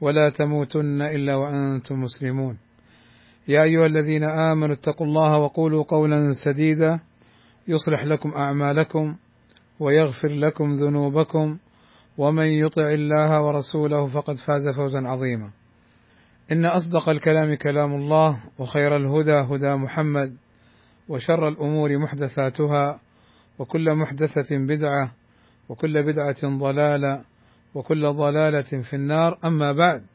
ولا تموتن إلا وأنتم مسلمون. يا أيها الذين آمنوا اتقوا الله وقولوا قولا سديدا يصلح لكم أعمالكم ويغفر لكم ذنوبكم ومن يطع الله ورسوله فقد فاز فوزا عظيما. إن أصدق الكلام كلام الله وخير الهدى هدى محمد وشر الأمور محدثاتها وكل محدثة بدعة وكل بدعة ضلالة وكل ضلالة في النار. أما بعد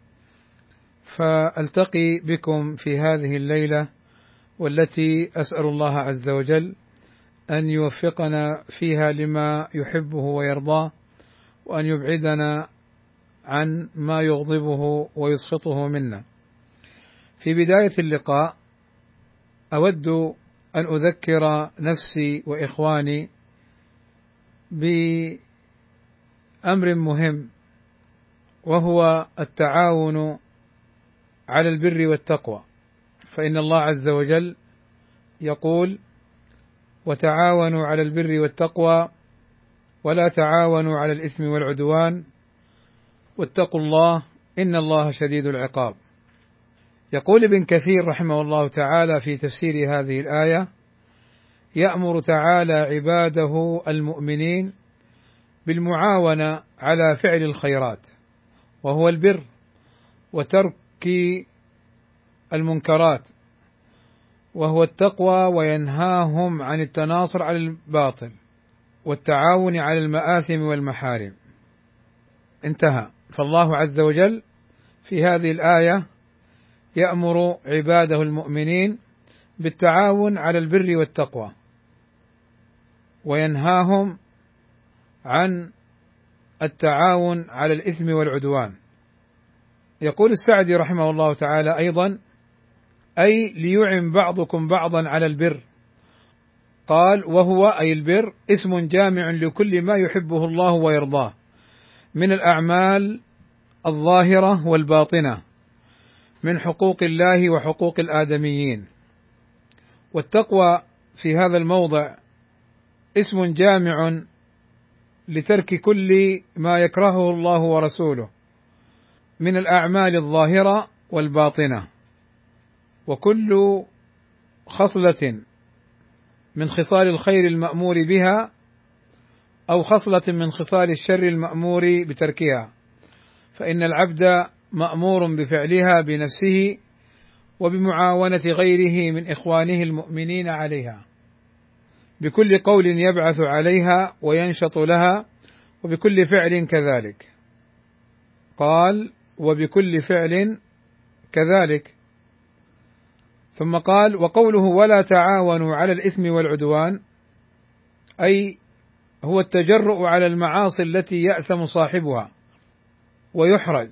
فألتقي بكم في هذه الليلة والتي أسأل الله عز وجل أن يوفقنا فيها لما يحبه ويرضاه وأن يبعدنا عن ما يغضبه ويسخطه منا. في بداية اللقاء أود أن أذكر نفسي وإخواني بأمر مهم وهو التعاون على البر والتقوى. فإن الله عز وجل يقول وتعاونوا على البر والتقوى ولا تعاونوا على الإثم والعدوان واتقوا الله إن الله شديد العقاب. يقول ابن كثير رحمه الله تعالى في تفسير هذه الآية يأمر تعالى عباده المؤمنين بالمعاونة على فعل الخيرات. وهو البر وترك المنكرات وهو التقوى وينهاهم عن التناصر على الباطل والتعاون على المآثم والمحارم. انتهى. فالله عز وجل في هذه الآية يأمر عباده المؤمنين بالتعاون على البر والتقوى وينهاهم عن التعاون على الإثم والعدوان. يقول السعدي رحمه الله تعالى أيضا أي ليعن بعضكم بعضا على البر. قال وهو أي البر اسم جامع لكل ما يحبه الله ويرضاه من الأعمال الظاهرة والباطنة من حقوق الله وحقوق الآدميين. والتقوى في هذا الموضع اسم جامع لترك كل ما يكرهه الله ورسوله من الأعمال الظاهرة والباطنة. وكل خصلة من خصال الخير المأمور بها أو خصلة من خصال الشر المأمور بتركها. فإن العبد مأمور بفعلها بنفسه وبمعاونة غيره من إخوانه المؤمنين عليها. بكل قول يبعث عليها وينشط لها وبكل فعل كذلك. قال وبكل فعل كذلك. ثم قال وقوله ولا تعاونوا على الإثم والعدوان أي هو التجرؤ على المعاصي التي يأثم صاحبها ويحرج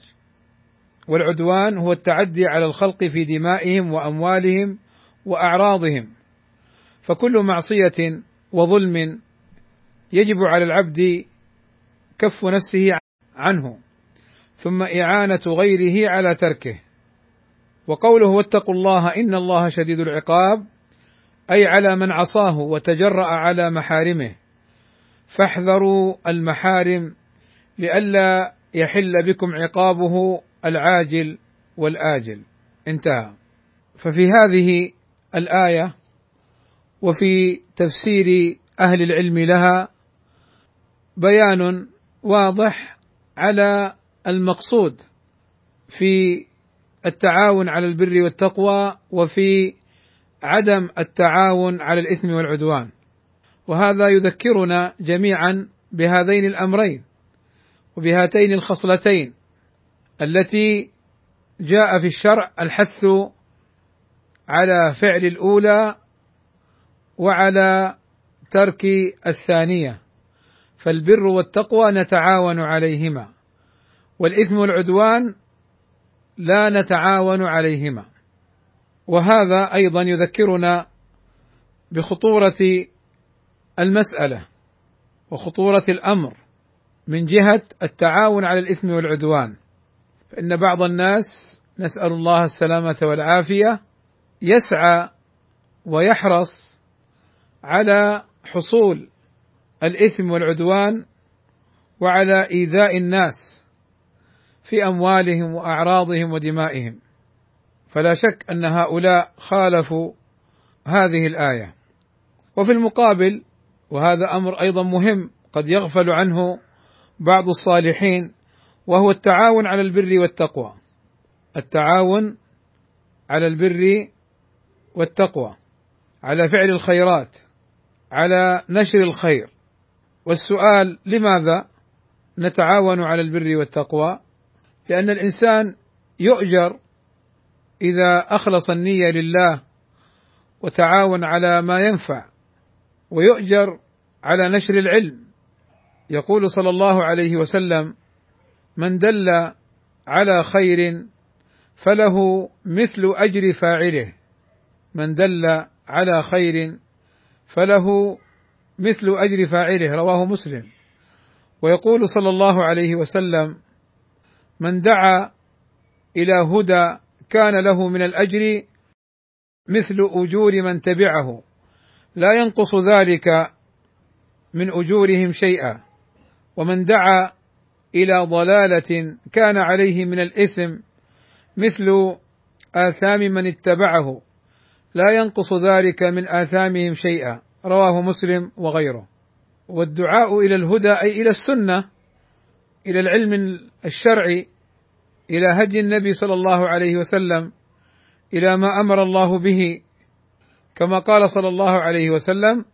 والعدوان هو التعدي على الخلق في دمائهم وأموالهم وأعراضهم. فكل معصية وظلم يجب على العبد كف نفسه عنه ثم إعانة غيره على تركه. وقوله واتقوا الله إن الله شديد العقاب أي على من عصاه وتجرأ على محارمه. فاحذروا المحارم لئلا يحل بكم عقابه العاجل والآجل. انتهى. ففي هذه الآية وفي تفسير أهل العلم لها بيان واضح على المقصود في التعاون على البر والتقوى وفي عدم التعاون على الإثم والعدوان. وهذا يذكرنا جميعا بهذين الأمرين وبهاتين الخصلتين التي جاء في الشرع الحث على فعل الأولى وعلى ترك الثانية. فالبر والتقوى نتعاون عليهما والإثم والعدوان لا نتعاون عليهما. وهذا أيضا يذكرنا بخطورة المسألة وخطورة الأمر من جهة التعاون على الإثم والعدوان. فإن بعض الناس نسأل الله السلامة والعافية يسعى ويحرص على حصول الإثم والعدوان وعلى إيذاء الناس في أموالهم وأعراضهم ودمائهم. فلا شك أن هؤلاء خالفوا هذه الآية. وفي المقابل وهذا أمر أيضا مهم قد يغفل عنه بعض الصالحين وهو التعاون على البر والتقوى. التعاون على البر والتقوى على فعل الخيرات. على نشر الخير. والسؤال لماذا نتعاون على البر والتقوى؟ لأن الإنسان يؤجر إذا أخلص النية لله وتعاون على ما ينفع ويؤجر على نشر العلم. يقول صلى الله عليه وسلم من دل على خير فله مثل أجر فاعله من دل على خير فله مثل أجر فاعله رواه مسلم. ويقول صلى الله عليه وسلم من دعا إلى هدى كان له من الأجر مثل أجور من تبعه لا ينقص ذلك من أجورهم شيئا. ومن دعا إلى ضلالة كان عليه من الإثم مثل آثام من اتبعه لا ينقص ذلك من آثامهم شيئا. رواه مسلم وغيره. والدعاء إلى الهدى أي إلى السنة إلى العلم الشرعي إلى هدي النبي صلى الله عليه وسلم إلى ما أمر الله به. كما قال صلى الله عليه وسلم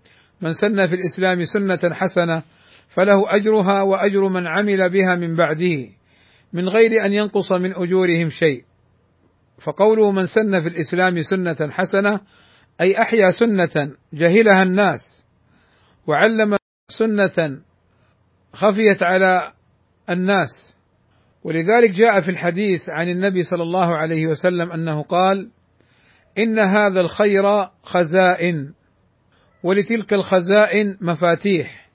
من سن في الإسلام سنة حسنة فله أجرها وأجر من عمل بها من بعده من غير أن ينقص من أجورهم شيء. فقوله من سن في الإسلام سنة حسنة أي أحيا سنة جهلها الناس وعلم سنة خفيت على الناس. ولذلك جاء في الحديث عن النبي صلى الله عليه وسلم أنه قال إن هذا الخير خزائن ولتلك الخزائن مفاتيح.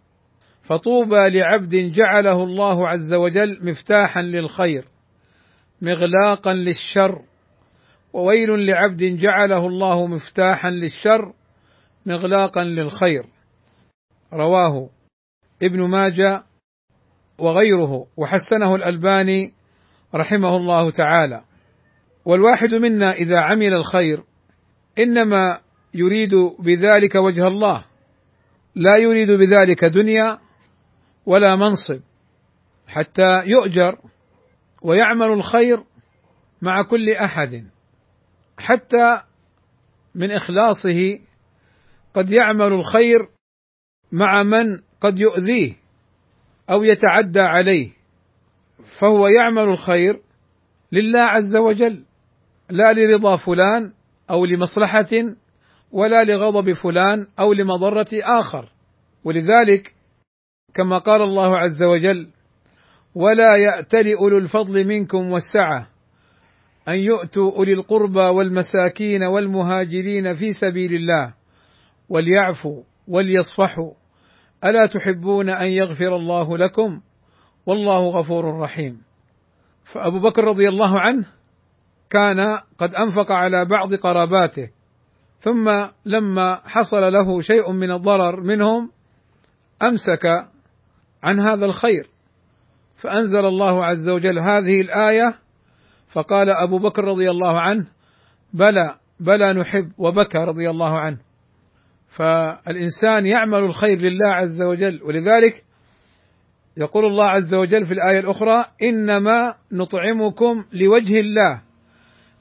فطوبى لعبد جعله الله عز وجل مفتاحا للخير مغلاقا للشر. وويل لعبد جعله الله مفتاحا للشر مغلاقا للخير. رواه ابن ماجه وغيره وحسنه الألباني رحمه الله تعالى. والواحد منا إذا عمل الخير إنما يريد بذلك وجه الله. لا يريد بذلك دنيا ولا منصب حتى يؤجر ويعمل الخير مع كل أحد. حتى من إخلاصه قد يعمل الخير مع من قد يؤذيه أو يتعدى عليه فهو يعمل الخير لله عز وجل لا لرضا فلان أو لمصلحة ولا لغضب فلان أو لمضرة آخر. ولذلك كما قال الله عز وجل ولا يأتل أولو الفضل منكم والسعة أن يؤتوا أولي القربى والمساكين والمهاجرين في سبيل الله وليعفوا وليصفحوا. ألا تحبون أن يغفر الله لكم؟ والله غفور رحيم. فأبو بكر رضي الله عنه كان قد أنفق على بعض قراباته ثم لما حصل له شيء من الضرر منهم أمسك عن هذا الخير. فأنزل الله عز وجل هذه الآية فقال أبو بكر رضي الله عنه بلى بلى نحب وبكى رضي الله عنه. فالإنسان يعمل الخير لله عز وجل ولذلك يقول الله عز وجل في الآية الأخرى إنما نطعمكم لوجه الله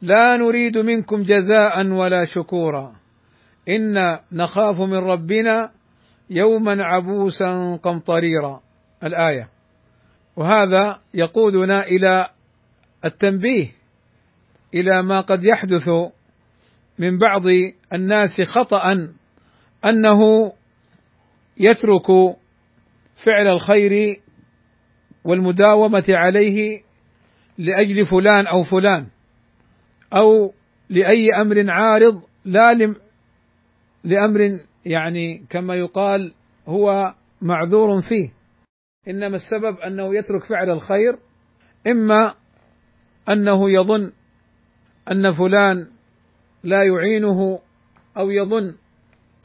لا نريد منكم جزاء ولا شكورا. أنا نخاف من ربنا يوما عبوسا قمطريرا. الآية. وهذا يقودنا إلى التنبيه إلى ما قد يحدث من بعض الناس خطأ أنه يترك فعل الخير والمداومة عليه لأجل فلان أو فلان أو لأي أمر عارض لا لأمر يعني كما يقال هو معذور فيه. إنما السبب أنه يترك فعل الخير إما أنه يظن أن فلان لا يعينه أو يظن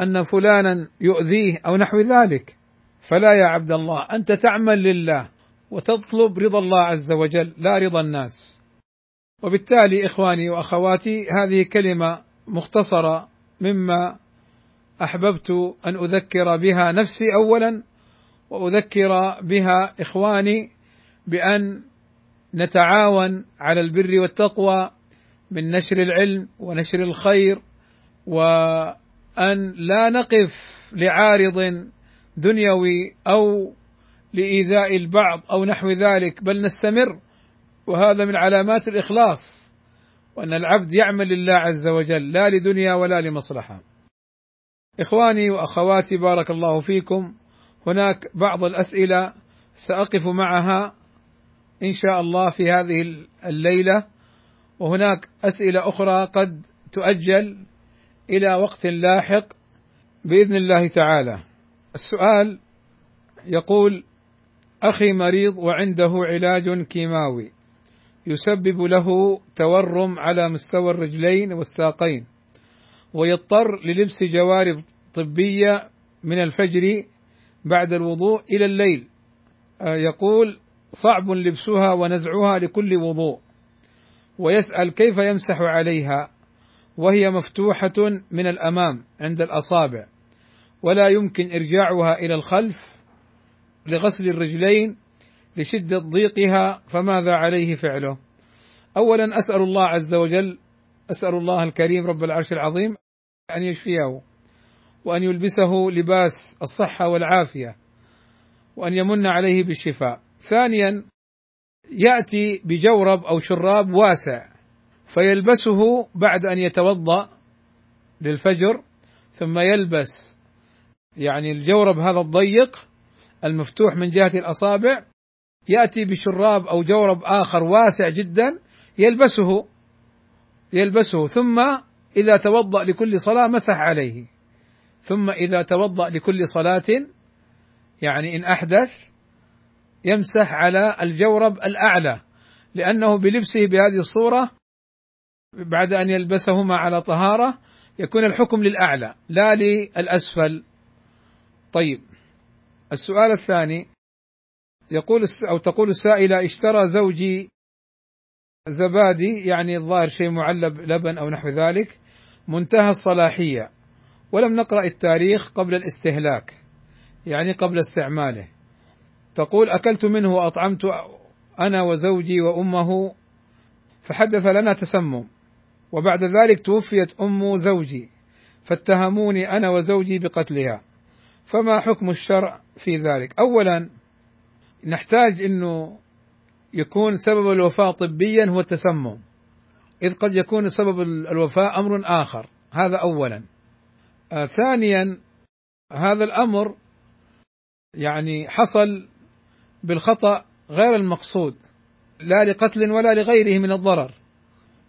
أن فلانا يؤذيه أو نحو ذلك. فلا يا عبد الله أنت تعمل لله وتطلب رضا الله عز وجل لا رضا الناس. وبالتالي إخواني وأخواتي هذه كلمة مختصرة مما أحببت أن أذكر بها نفسي اولا وأذكر بها إخواني بأن نتعاون على البر والتقوى من نشر العلم ونشر الخير وأن لا نقف لعارض دنيوي أو لإيذاء البعض أو نحو ذلك بل نستمر وهذا من علامات الإخلاص وأن العبد يعمل لله عز وجل لا لدنيا ولا لمصلحة. إخواني وأخواتي بارك الله فيكم. هناك بعض الأسئلة سأقف معها. إن شاء الله في هذه الليلة. وهناك أسئلة أخرى قد تؤجل إلى وقت لاحق بإذن الله تعالى. السؤال يقول أخي مريض وعنده علاج كيماوي يسبب له تورم على مستوى الرجلين والساقين ويضطر للبس جوارب طبية من الفجر بعد الوضوء إلى الليل. آه، يقول صعب لبسها ونزعها لكل وضوء. ويسأل كيف يمسح عليها وهي مفتوحة من الأمام عند الأصابع. ولا يمكن إرجاعها إلى الخلف لغسل الرجلين لشدة ضيقها فماذا عليه فعله؟ أولا أسأل الله عز وجل أسأل الله الكريم رب العرش العظيم أن يشفيه وأن يلبسه لباس الصحة والعافية وأن يمن عليه بالشفاء. ثانيا يأتي بجورب أو شراب واسع فيلبسه بعد أن يتوضأ للفجر ثم يلبس يعني الجورب هذا الضيق المفتوح من جهة الأصابع يأتي بشراب أو جورب آخر واسع جدا يلبسه يلبسه ثم إذا توضأ لكل صلاة مسح عليه ثم إذا توضأ لكل صلاة يعني إن أحدث يمسح على الجورب الأعلى لأنه بلبسه بهذه الصورة بعد أن يلبسهما على طهارة يكون الحكم للأعلى لا للأسفل. طيب السؤال الثاني يقول أو تقول السائلة اشترى زوجي زبادي يعني الظاهر شيء معلب لبن أو نحو ذلك منتهى الصلاحية ولم نقرأ التاريخ قبل الاستهلاك يعني قبل استعماله. تقول أكلت منه وأطعمت أنا وزوجي وأمه فحدث لنا تسمم وبعد ذلك توفيت أم زوجي فاتهموني أنا وزوجي بقتلها. فما حكم الشرع في ذلك؟ اولا نحتاج إنه يكون سبب الوفاة طبيا هو التسمم. إذ قد يكون سبب الوفاة أمر آخر هذا اولا. آه ثانيا هذا الأمر يعني حصل بالخطأ غير المقصود لا لقتل ولا لغيره من الضرر.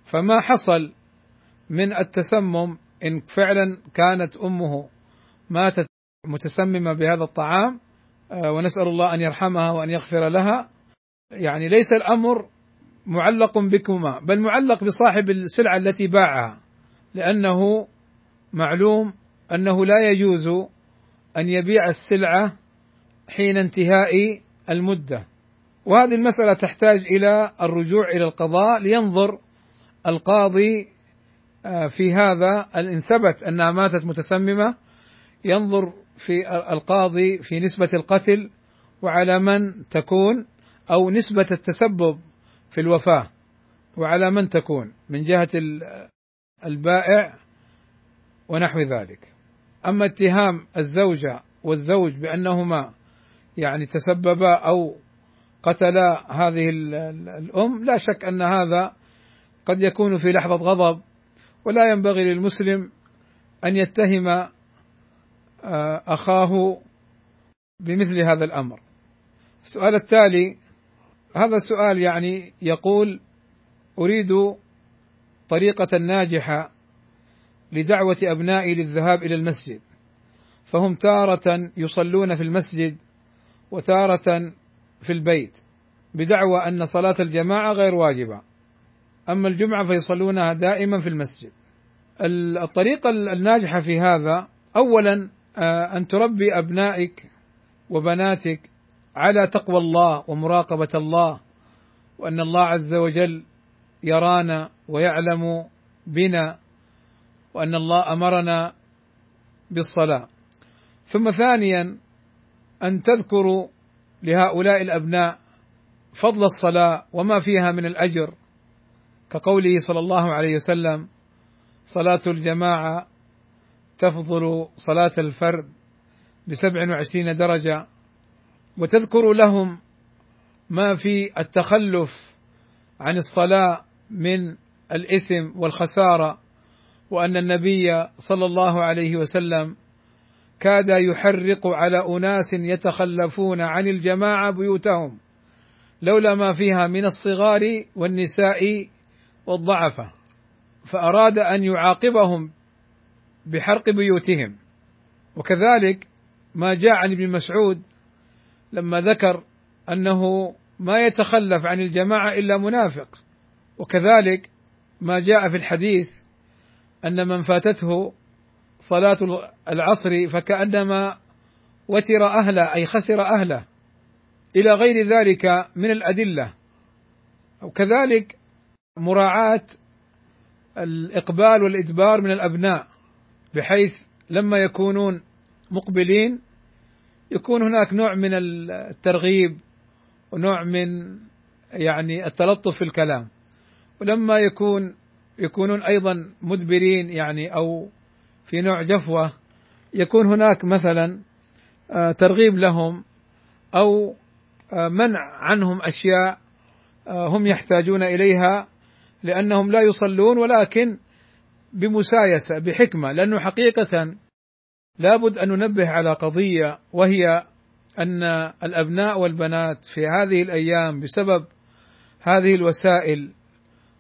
فما حصل من التسمم إن فعلا كانت أمه ماتت متسممة بهذا الطعام آه، ونسأل الله أن يرحمها وأن يغفر لها. يعني ليس الأمر معلق بكما بل معلق بصاحب السلعة التي باعها لأنه معلوم أنه لا يجوز أن يبيع السلعة حين انتهاء المدة. وهذه المسألة تحتاج إلى الرجوع إلى القضاء لينظر القاضي آه، في هذا إن ثبت أنها ماتت متسممة ينظر في القاضي في نسبة القتل وعلى من تكون أو نسبة التسبب في الوفاة وعلى من تكون من جهة البائع ونحو ذلك. أما اتهام الزوجة والزوج بأنهما يعني تسببا أو قتلا هذه الأم لا شك أن هذا قد يكون في لحظة غضب ولا ينبغي للمسلم أن يتهم آه، أخاه بمثل هذا الأمر. السؤال التالي هذا السؤال يعني يقول أريد طريقة ناجحة لدعوة أبنائي للذهاب إلى المسجد فهم تارة يصلون في المسجد وتارة في البيت بدعوى أن صلاة الجماعة غير واجبة. أما الجمعة فيصلونها دائما في المسجد. الطريقة الناجحة في هذا اولا آه، أن تربي أبنائك وبناتك على تقوى الله ومراقبة الله وأن الله عز وجل يرانا ويعلم بنا وأن الله أمرنا بالصلاة. ثم ثانيا أن تذكروا لهؤلاء الأبناء فضل الصلاة وما فيها من الأجر كقوله صلى الله عليه وسلم صلاة الجماعة تفضل صلاة الفرد بسبع وعشرين درجة وتذكر لهم ما في التخلف عن الصلاة من الإثم والخسارة وأن النبي صلى الله عليه وسلم كاد يحرق على أناس يتخلفون عن الجماعة بيوتهم لولا ما فيها من الصغار والنساء والضعفه فأراد أن يعاقبهم بحرق بيوتهم. وكذلك ما جاء عن ابن مسعود لما ذكر أنه ما يتخلف عن الجماعة إلا منافق. وكذلك ما جاء في الحديث أن من فاتته صلاة العصر فكأنما وتر أهله أي خسر أهله. إلى غير ذلك من الأدلة. وكذلك مراعاة الإقبال والإدبار من الأبناء بحيث لما يكونون مقبلين يكون هناك نوع من الترغيب ونوع من يعني التلطف في الكلام. ولما يكون يكونون أيضا مدبرين يعني أو في نوع جفوة يكون هناك مثلا آه، ترغيب لهم أو آه، منع عنهم أشياء آه، هم يحتاجون إليها لأنهم لا يصلون ولكن بمسايسة بحكمة. لأنه حقيقة لابد أن ننبه على قضية وهي أن الأبناء والبنات في هذه الأيام بسبب هذه الوسائل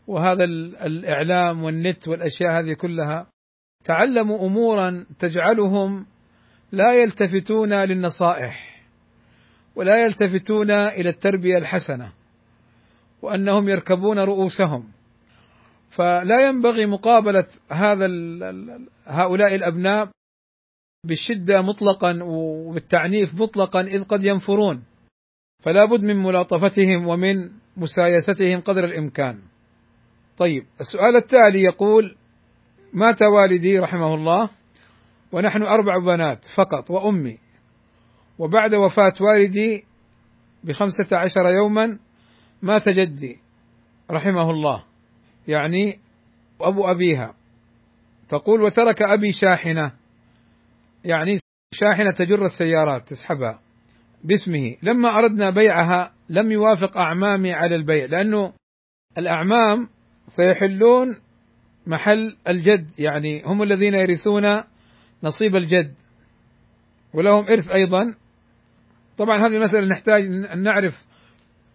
وهذا الإعلام والنت والأشياء هذه كلها تعلموا أمورا تجعلهم لا يلتفتون للنصائح ولا يلتفتون إلى التربية الحسنة وأنهم يركبون رؤوسهم فلا ينبغي مقابلة هذا هؤلاء الأبناء بالشدة مطلقا وبالتعنيف مطلقا إذ قد ينفرون فلا بد من ملاطفتهم ومن مسايستهم قدر الإمكان. طيب السؤال التالي يقول: مات والدي رحمه الله ونحن أربع بنات فقط وأمي. وبعد وفاة والدي بخمسة عشر يوما مات جدي رحمه الله يعني أبو أبيها. تقول وترك أبي شاحنة. يعني شاحنة تجر السيارات تسحبها باسمه. لما أردنا بيعها لم يوافق أعمامي على البيع لأنه الأعمام سيحلون محل الجد يعني هم الذين يرثون نصيب الجد. ولهم إرث أيضا. طبعا هذه المسألة نحتاج أن نعرف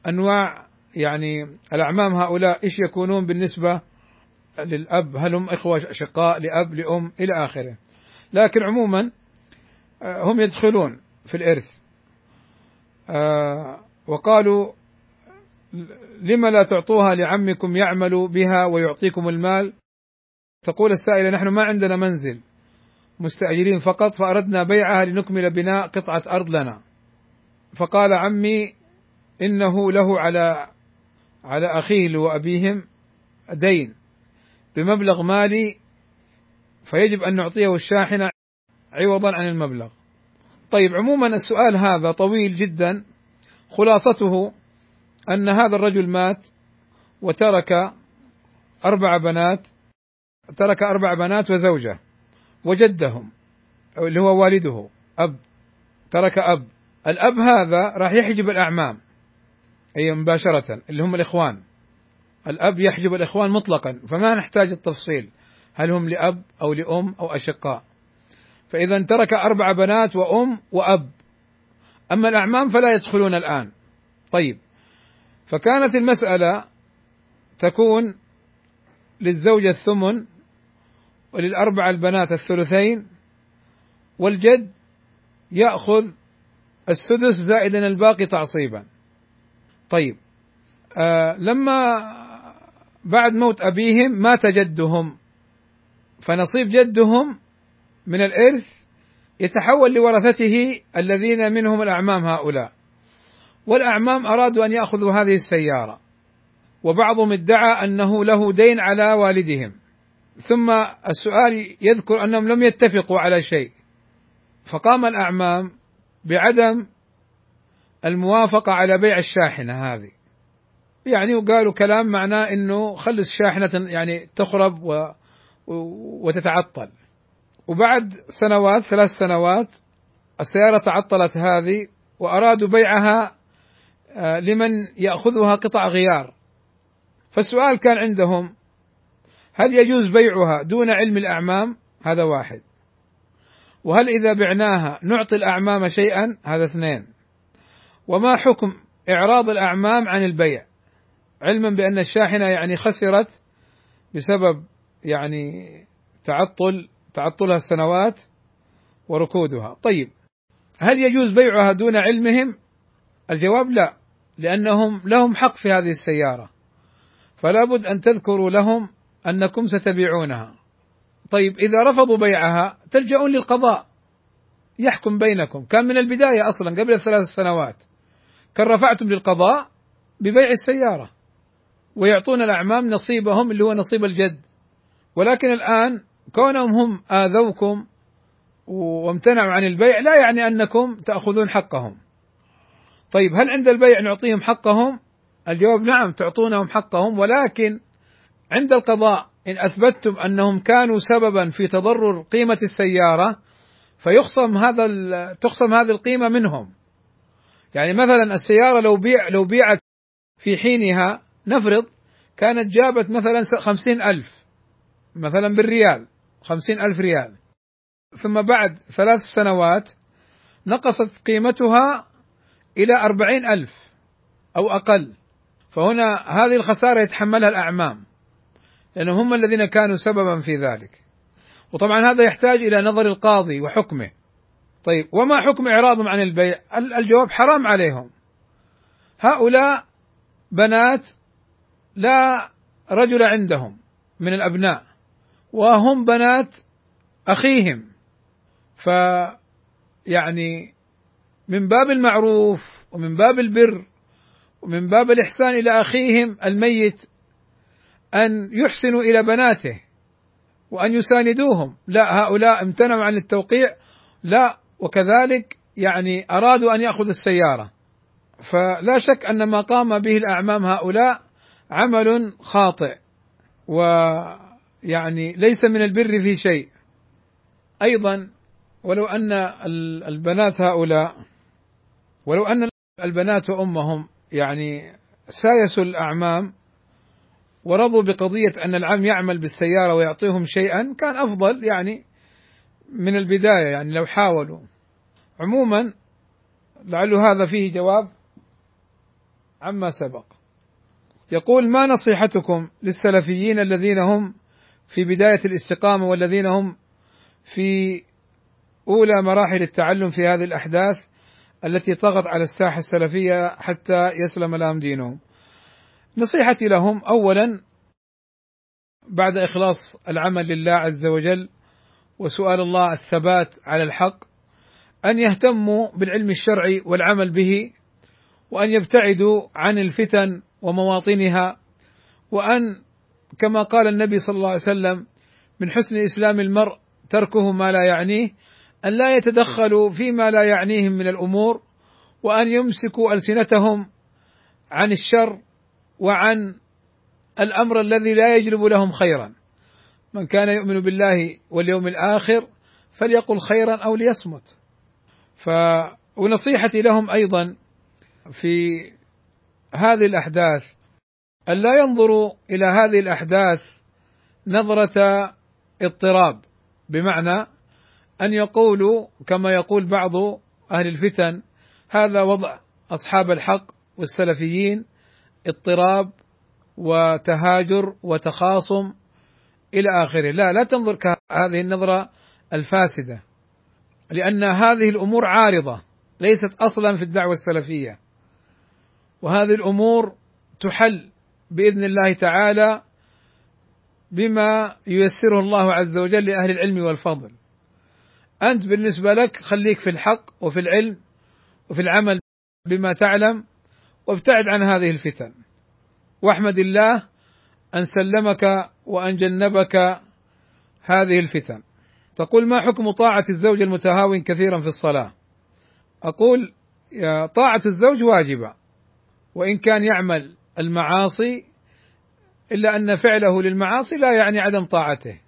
أنواع يعني الأعمام هؤلاء إيش يكونون بالنسبة للأب. هل هم إخوة شقاء لأب لأم إلى آخره. لكن عموما آه، هم يدخلون في الإرث. آه، وقالوا لما لا تعطوها لعمكم يعمل بها ويعطيكم المال؟ تقول السائلة نحن ما عندنا منزل مستأجرين فقط فأردنا بيعها لنكمل بناء قطعة أرض لنا. فقال عمي إنه له على على أخيه وأبيهم دين بمبلغ مالي فيجب أن نعطيه الشاحنة عوضا عن المبلغ. طيب عموما السؤال هذا طويل جدا. خلاصته أن هذا الرجل مات وترك أربع بنات ترك أربع بنات وزوجة وجدهم اللي هو والده أب ترك أب. الأب هذا راح يحجب الأعمام أي مباشرة اللي هم الإخوان. الأب يحجب الإخوان مطلقا فما نحتاج التفصيل هل هم لأب أو لأم أو أشقاء. فإذا ترك أربع بنات وأم وأب. أما الأعمام فلا يدخلون الآن. طيب فكانت المسألة تكون للزوجة الثمن وللأربع البنات الثلثين والجد يأخذ السدس زائدا الباقي تعصيبا. طيب آه لما بعد موت أبيهم مات جدهم فنصيب جدهم من الإرث يتحول لورثته الذين منهم الأعمام هؤلاء. والأعمام أرادوا أن يأخذوا هذه السيارة. وبعضهم ادعى أنه له دين على والدهم. ثم السؤال يذكر أنهم لم يتفقوا على شيء. فقام الأعمام بعدم الموافقة على بيع الشاحنة هذه. يعني وقالوا كلام معناه إنه خلص شاحنة يعني تخرب و وتتعطل. وبعد سنوات ثلاث سنوات السيارة تعطلت هذه وأرادوا بيعها آه، لمن يأخذها قطع غيار. فالسؤال كان عندهم هل يجوز بيعها دون علم الأعمام؟ هذا واحد. وهل إذا بعناها نعطي الأعمام شيئا؟ هذا اثنين. وما حكم إعراض الأعمام عن البيع؟ علما بأن الشاحنة يعني خسرت بسبب يعني تعطل تعطلها السنوات وركودها. طيب هل يجوز بيعها دون علمهم؟ الجواب لا لأنهم لهم حق في هذه السيارة. فلا بد أن تذكروا لهم أنكم ستبيعونها. طيب إذا رفضوا بيعها تلجؤون للقضاء. يحكم بينكم. كان من البداية أصلا قبل الثلاث سنوات كان رفعتم للقضاء ببيع السيارة ويعطون الأعمام نصيبهم اللي هو نصيب الجد. ولكن الآن كونهم هم آذوكم وامتنعوا عن البيع لا يعني أنكم تأخذون حقهم. طيب هل عند البيع نعطيهم حقهم؟ الجواب نعم تعطونهم حقهم ولكن عند القضاء إن أثبتتم أنهم كانوا سببا في تضرر قيمة السيارة فيخصم هذا تخصم هذه القيمة منهم. يعني مثلا السيارة لو بيع لو بيعت في حينها نفرض كانت جابت مثلا خمسين ألف مثلا بالريال خمسين ألف ريال. ثم بعد ثلاث سنوات نقصت قيمتها إلى أربعين ألف أو أقل. فهنا هذه الخسارة يتحملها الأعمام لأنهم هم الذين كانوا سببا في ذلك. وطبعا هذا يحتاج إلى نظر القاضي وحكمه. طيب وما حكم إعراضهم عن البيع؟ الجواب حرام عليهم. هؤلاء بنات لا رجل عندهم من الأبناء وهم بنات أخيهم. ف يعني من باب المعروف ومن باب البر ومن باب الإحسان إلى أخيهم الميت أن يحسنوا إلى بناته وأن يساندوهم. لا هؤلاء امتنعوا عن التوقيع. لا وكذلك يعني أرادوا أن يأخذوا السيارة. فلا شك أن ما قام به الأعمام هؤلاء عمل خاطئ ويعني ليس من البر في شيء. أيضا ولو أن البنات هؤلاء ولو أن البنات وأمهم يعني سايسوا الأعمام ورضوا بقضية أن العم يعمل بالسيارة ويعطيهم شيئا كان أفضل يعني من البداية يعني لو حاولوا. عموما لعل هذا فيه جواب عما سبق. يقول ما نصيحتكم للسلفيين الذين هم في بداية الاستقامة والذين هم في أولى مراحل التعلم في هذه الأحداث؟ التي طغت على الساحة السلفية حتى يسلم لهم دينهم. نصيحتي لهم اولا بعد إخلاص العمل لله عز وجل وسؤال الله الثبات على الحق أن يهتموا بالعلم الشرعي والعمل به وأن يبتعدوا عن الفتن ومواطنها وأن كما قال النبي صلى الله عليه وسلم من حسن إسلام المرء تركه ما لا يعنيه أن لا يتدخلوا فيما لا يعنيهم من الأمور وأن يمسكوا ألسنتهم عن الشر وعن الأمر الذي لا يجلب لهم خيرا. من كان يؤمن بالله واليوم الآخر فليقل خيرا أو ليصمت. ف ونصيحتي لهم أيضا في هذه الأحداث أن لا ينظروا إلى هذه الأحداث نظرة اضطراب بمعنى أن يقولوا كما يقول بعض أهل الفتن هذا وضع أصحاب الحق والسلفيين اضطراب وتهاجر وتخاصم إلى آخره، لا لا تنظر كهذه النظرة الفاسدة لأن هذه الأمور عارضة ليست أصلا في الدعوة السلفية وهذه الأمور تحل بإذن الله تعالى بما ييسره الله عز وجل لأهل العلم والفضل. أنت بالنسبة لك خليك في الحق وفي العلم وفي العمل بما تعلم وابتعد عن هذه الفتن. واحمد الله أن سلمك وأن جنبك هذه الفتن. تقول ما حكم طاعة الزوج المتهاون كثيرا في الصلاة؟ أقول طاعة الزوج واجبة وإن كان يعمل المعاصي إلا أن فعله للمعاصي لا يعني عدم طاعته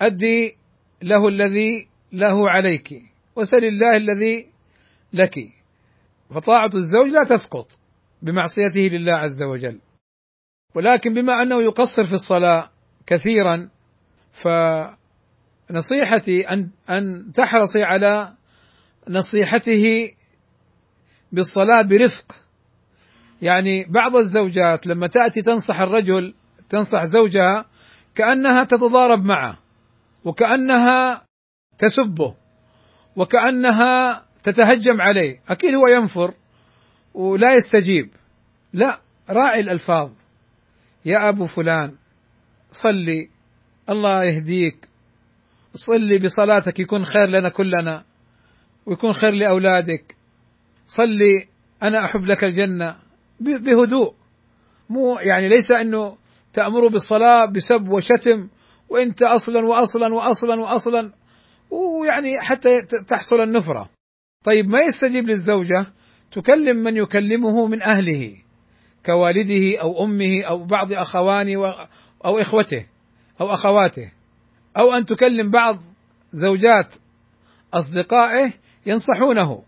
أدي له الذي له عليك وسل الله الذي لك. فطاعة الزوج لا تسقط بمعصيته لله عز وجل. ولكن بما أنه يقصر في الصلاة كثيرا فنصيحتي أن أن تحرصي على نصيحته بالصلاة برفق. يعني بعض الزوجات لما تأتي تنصح الرجل تنصح زوجها كأنها تتضارب معه وكأنها تسبه وكأنها تتهجم عليه. أكيد هو ينفر ولا يستجيب. لا راعي الألفاظ. يا أبو فلان صلي. الله يهديك. صلي بصلاتك يكون خير لنا كلنا. ويكون خير لأولادك. صلي أنا أحب لك الجنة. بهدوء. مو يعني ليس أنه تأمره بالصلاة بسب وشتم وأنت أصلا واصلا واصلا واصلا. ويعني حتى تحصل النفرة. طيب ما يستجيب للزوجة؟ تكلم من يكلمه من أهله كوالده أو أمه أو بعض أخوانه أو إخوته أو أخواته. أو أن تكلم بعض زوجات أصدقائه ينصحونه.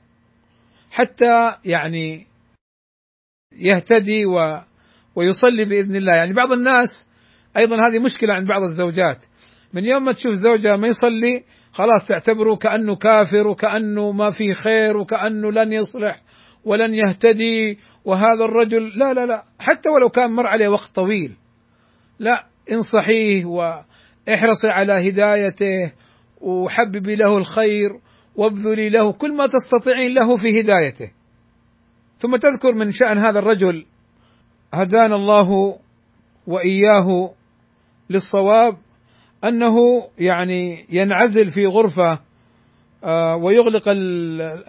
حتى يعني يهتدي و ويصلي بإذن الله. يعني بعض الناس أيضا هذه مشكلة عند بعض الزوجات. من يوم ما تشوف زوجها ما يصلي خلاص تعتبره كأنه كافر وكأنه ما في خير وكأنه لن يصلح ولن يهتدي وهذا الرجل لا لا لا حتى ولو كان مر عليه وقت طويل. لا انصحيه واحرصي على هدايته وحببي له الخير وابذلي له كل ما تستطيعين له في هدايته. ثم تذكر من شأن هذا الرجل هدانا الله وإياه للصواب أنه يعني ينعزل في غرفة آه، ويغلق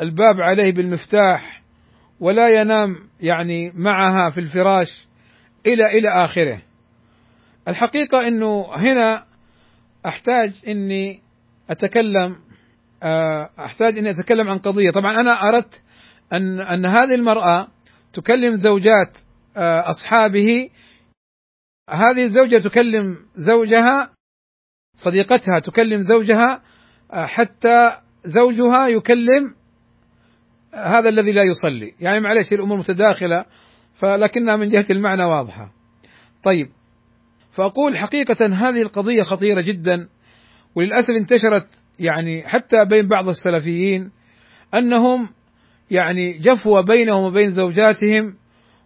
الباب عليه بالمفتاح ولا ينام يعني معها في الفراش إلى إلى آخره. الحقيقة أنه هنا أحتاج أني أتكلم آه، أحتاج أني أتكلم عن قضية. طبعا أنا أردت أن أن هذه المرأة تكلم زوجات آه، أصحابه. هذه الزوجة تكلم زوجها صديقتها تكلم زوجها آه، حتى زوجها يكلم هذا الذي لا يصلي. يعني معلش الأمور متداخلة فلكنها من جهة المعنى واضحة. طيب فأقول حقيقة هذه القضية خطيرة جدا وللأسف انتشرت يعني حتى بين بعض السلفيين أنهم يعني جفوه بينهم وبين زوجاتهم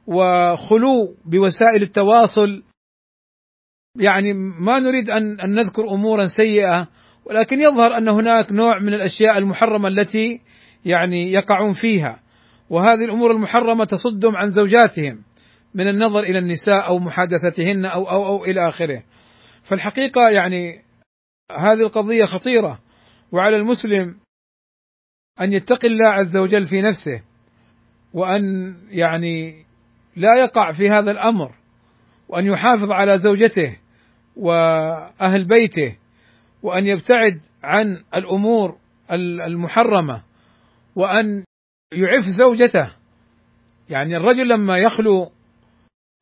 وخلو بوسائل التواصل يعني ما نريد أن أن نذكر أمورا سيئة ولكن يظهر أن هناك نوع من الأشياء المحرمة التي يعني يقعون فيها. وهذه الأمور المحرمة تصدهم عن زوجاتهم من النظر إلى النساء أو محادثتهن أو أو أو إلى آخره. فالحقيقة يعني هذه القضية خطيرة وعلى المسلم أن يتقي الله عز وجل في نفسه وأن يعني لا يقع في هذا الأمر وأن يحافظ على زوجته. وأهل بيته وأن يبتعد عن الأمور المحرمة وأن يعف زوجته. يعني الرجل لما يخلو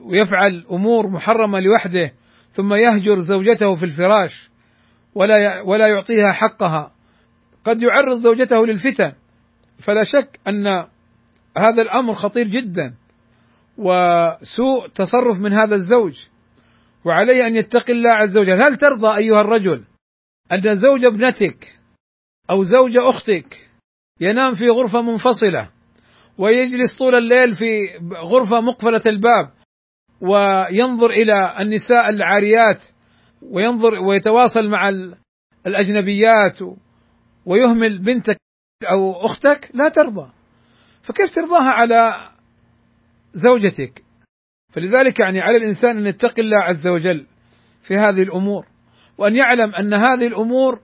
ويفعل أمور محرمة لوحده ثم يهجر زوجته في الفراش ولا ولا يعطيها حقها قد يعرض زوجته للفتن. فلا شك أن هذا الأمر خطير جدا وسوء تصرف من هذا الزوج. وعليه أن يتقي الله عز وجل. هل ترضى أيها الرجل أن زوج ابنتك أو زوج أختك ينام في غرفة منفصلة ويجلس طول الليل في غرفة مقفلة الباب وينظر إلى النساء العاريات وينظر ويتواصل مع الأجنبيات ويهمل بنتك أو أختك؟ لا ترضى. فكيف ترضاها على زوجتك؟ فلذلك يعني على الإنسان أن يتقي الله عز وجل في هذه الأمور وأن يعلم أن هذه الأمور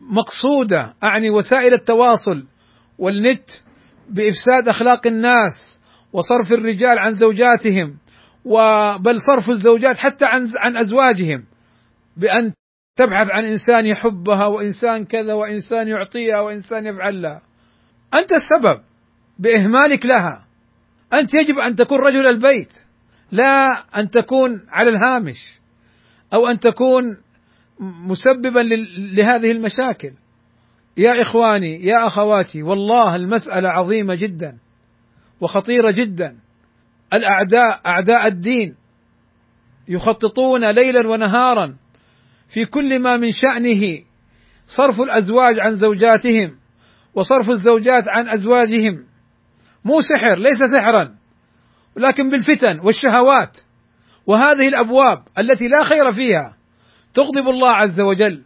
مقصودة أعني وسائل التواصل والنت بإفساد أخلاق الناس وصرف الرجال عن زوجاتهم وبل صرف الزوجات حتى عن عن أزواجهم بأن تبحث عن إنسان يحبها وإنسان كذا وإنسان يعطيها وإنسان يفعل لها. أنت السبب بإهمالك لها. أنت يجب أن تكون رجل البيت. لا أن تكون على الهامش أو أن تكون مسببا لهذه المشاكل. يا إخواني يا أخواتي والله المسألة عظيمة جدا وخطيرة جدا. الأعداء أعداء الدين يخططون ليلا ونهارا في كل ما من شأنه. صرف الأزواج عن زوجاتهم وصرف الزوجات عن أزواجهم. مو سحر ليس سحرا. ولكن بالفتن والشهوات وهذه الأبواب التي لا خير فيها تغضب الله عز وجل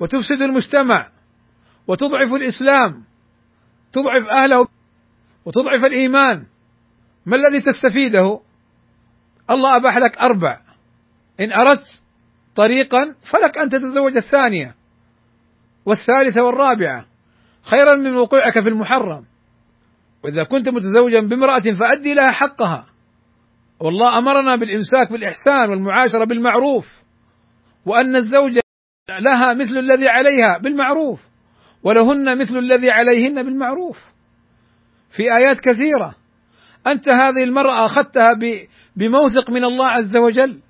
وتفسد المجتمع وتضعف الإسلام تضعف أهله وتضعف الإيمان. ما الذي تستفيده؟ الله أباح لك أربع. إن أردت طريقا فلك أن تتزوج الثانية والثالثة والرابعة. خيرا من وقوعك في المحرم. وإذا كنت متزوجا بامرأة فأدي لها حقها. والله أمرنا بالإمساك بالإحسان والمعاشرة بالمعروف وأن الزوجه لها مثل الذي عليها بالمعروف ولهن مثل الذي عليهن بالمعروف. في آيات كثيرة أنت هذه المرأة أخذتها بموثق من الله عز وجل.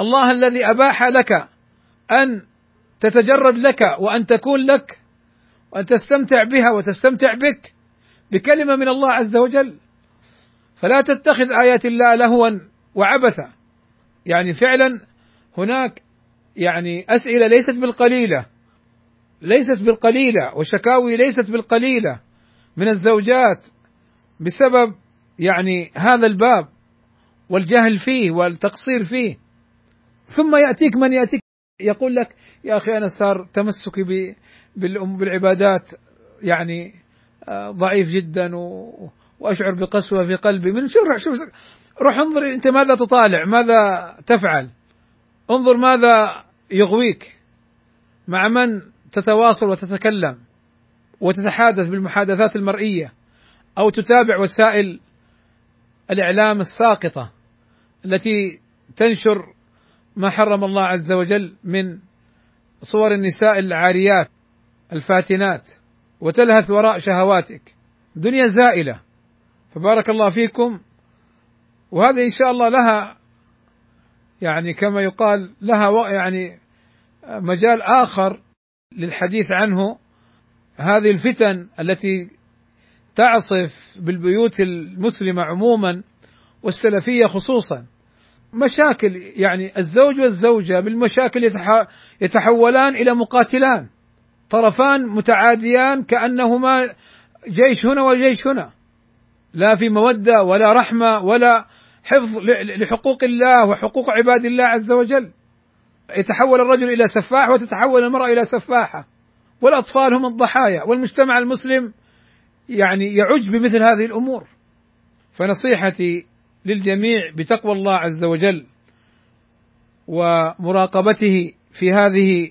الله الذي أباح لك أن تتجرد لك وأن تكون لك وأن تستمتع بها وتستمتع بك بكلمة من الله عز وجل. فلا تتخذ آيات الله لهوا وعبثا. يعني فعلا هناك يعني أسئلة ليست بالقليلة ليست بالقليلة وشكاوي ليست بالقليلة من الزوجات بسبب يعني هذا الباب والجهل فيه والتقصير فيه. ثم يأتيك من يأتيك يقول لك يا أخي أنا صار تمسكي بالعبادات يعني آه، ضعيف جدا وأشعر بقسوة في قلبي من شو روح شوف روح انظر أنت ماذا تطالع ماذا تفعل. انظر ماذا يغويك مع من تتواصل وتتكلم وتتحادث بالمحادثات المرئية أو تتابع وسائل الإعلام الساقطة التي تنشر ما حرم الله عز وجل من صور النساء العاريات الفاتنات وتلهث وراء شهواتك. دنيا زائلة. فبارك الله فيكم. وهذه إن شاء الله لها يعني كما يقال لها يعني مجال آخر للحديث عنه. هذه الفتن التي تعصف بالبيوت المسلمة عموما والسلفية خصوصا. مشاكل يعني الزوج والزوجة بالمشاكل يتحولان إلى مقاتلان. طرفان متعاديان كأنهما جيش هنا وجيش هنا. لا في مودة ولا رحمة ولا حفظ لحقوق الله وحقوق عباد الله عز وجل. يتحول الرجل إلى سفاح وتتحول المرأة إلى سفاحة. والأطفال هم الضحايا والمجتمع المسلم يعني يعج بمثل هذه الأمور. فنصيحتي للجميع بتقوى الله عز وجل ومراقبته في هذه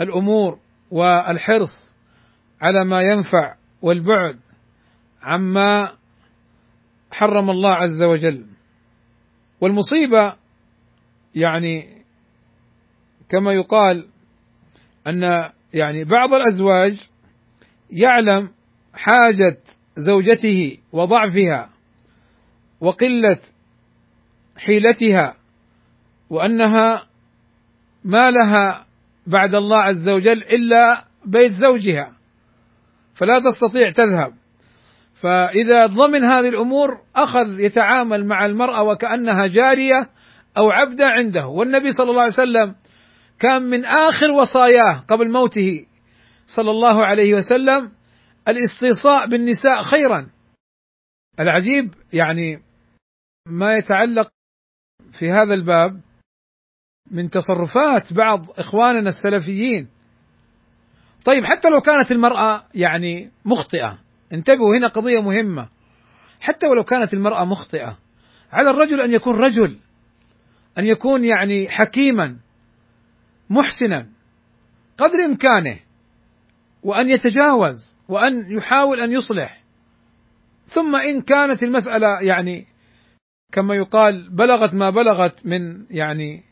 الأمور والحرص على ما ينفع والبعد عما حرم الله عز وجل. والمصيبة يعني كما يقال أن يعني بعض الأزواج يعلم حاجة زوجته وضعفها وقلة حيلتها وأنها ما لها بعد الله عز وجل إلا بيت زوجها. فلا تستطيع تذهب. فإذا ضمن هذه الأمور أخذ يتعامل مع المرأة وكأنها جارية أو عبدة عنده. والنبي صلى الله عليه وسلم كان من آخر وصاياه قبل موته صلى الله عليه وسلم الاستيصاء بالنساء خيرا. العجيب يعني ما يتعلق في هذا الباب من تصرفات بعض إخواننا السلفيين. طيب حتى لو كانت المرأة يعني مخطئة انتبهوا هنا قضية مهمة. حتى ولو كانت المرأة مخطئة على الرجل أن يكون رجل أن يكون يعني حكيما محسنا قدر إمكانه وأن يتجاوز وأن يحاول أن يصلح. ثم إن كانت المسألة يعني كما يقال بلغت ما بلغت من يعني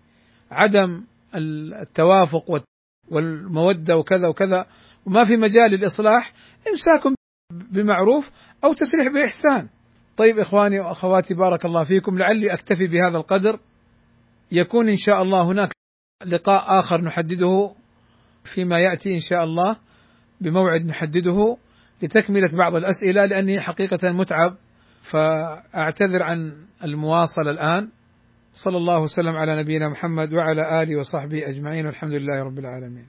عدم التوافق والمودة وكذا وكذا وما في مجال للإصلاح امساك بمعروف أو تسريح بإحسان. طيب إخواني وأخواتي بارك الله فيكم. لعلي أكتفي بهذا القدر. يكون إن شاء الله هناك لقاء آخر نحدده فيما يأتي إن شاء الله بموعد نحدده لتكملة بعض الأسئلة لأني حقيقة متعب فأعتذر عن المواصلة الآن. صلى الله وسلم على نبينا محمد وعلى آله وصحبه أجمعين والحمد لله رب العالمين.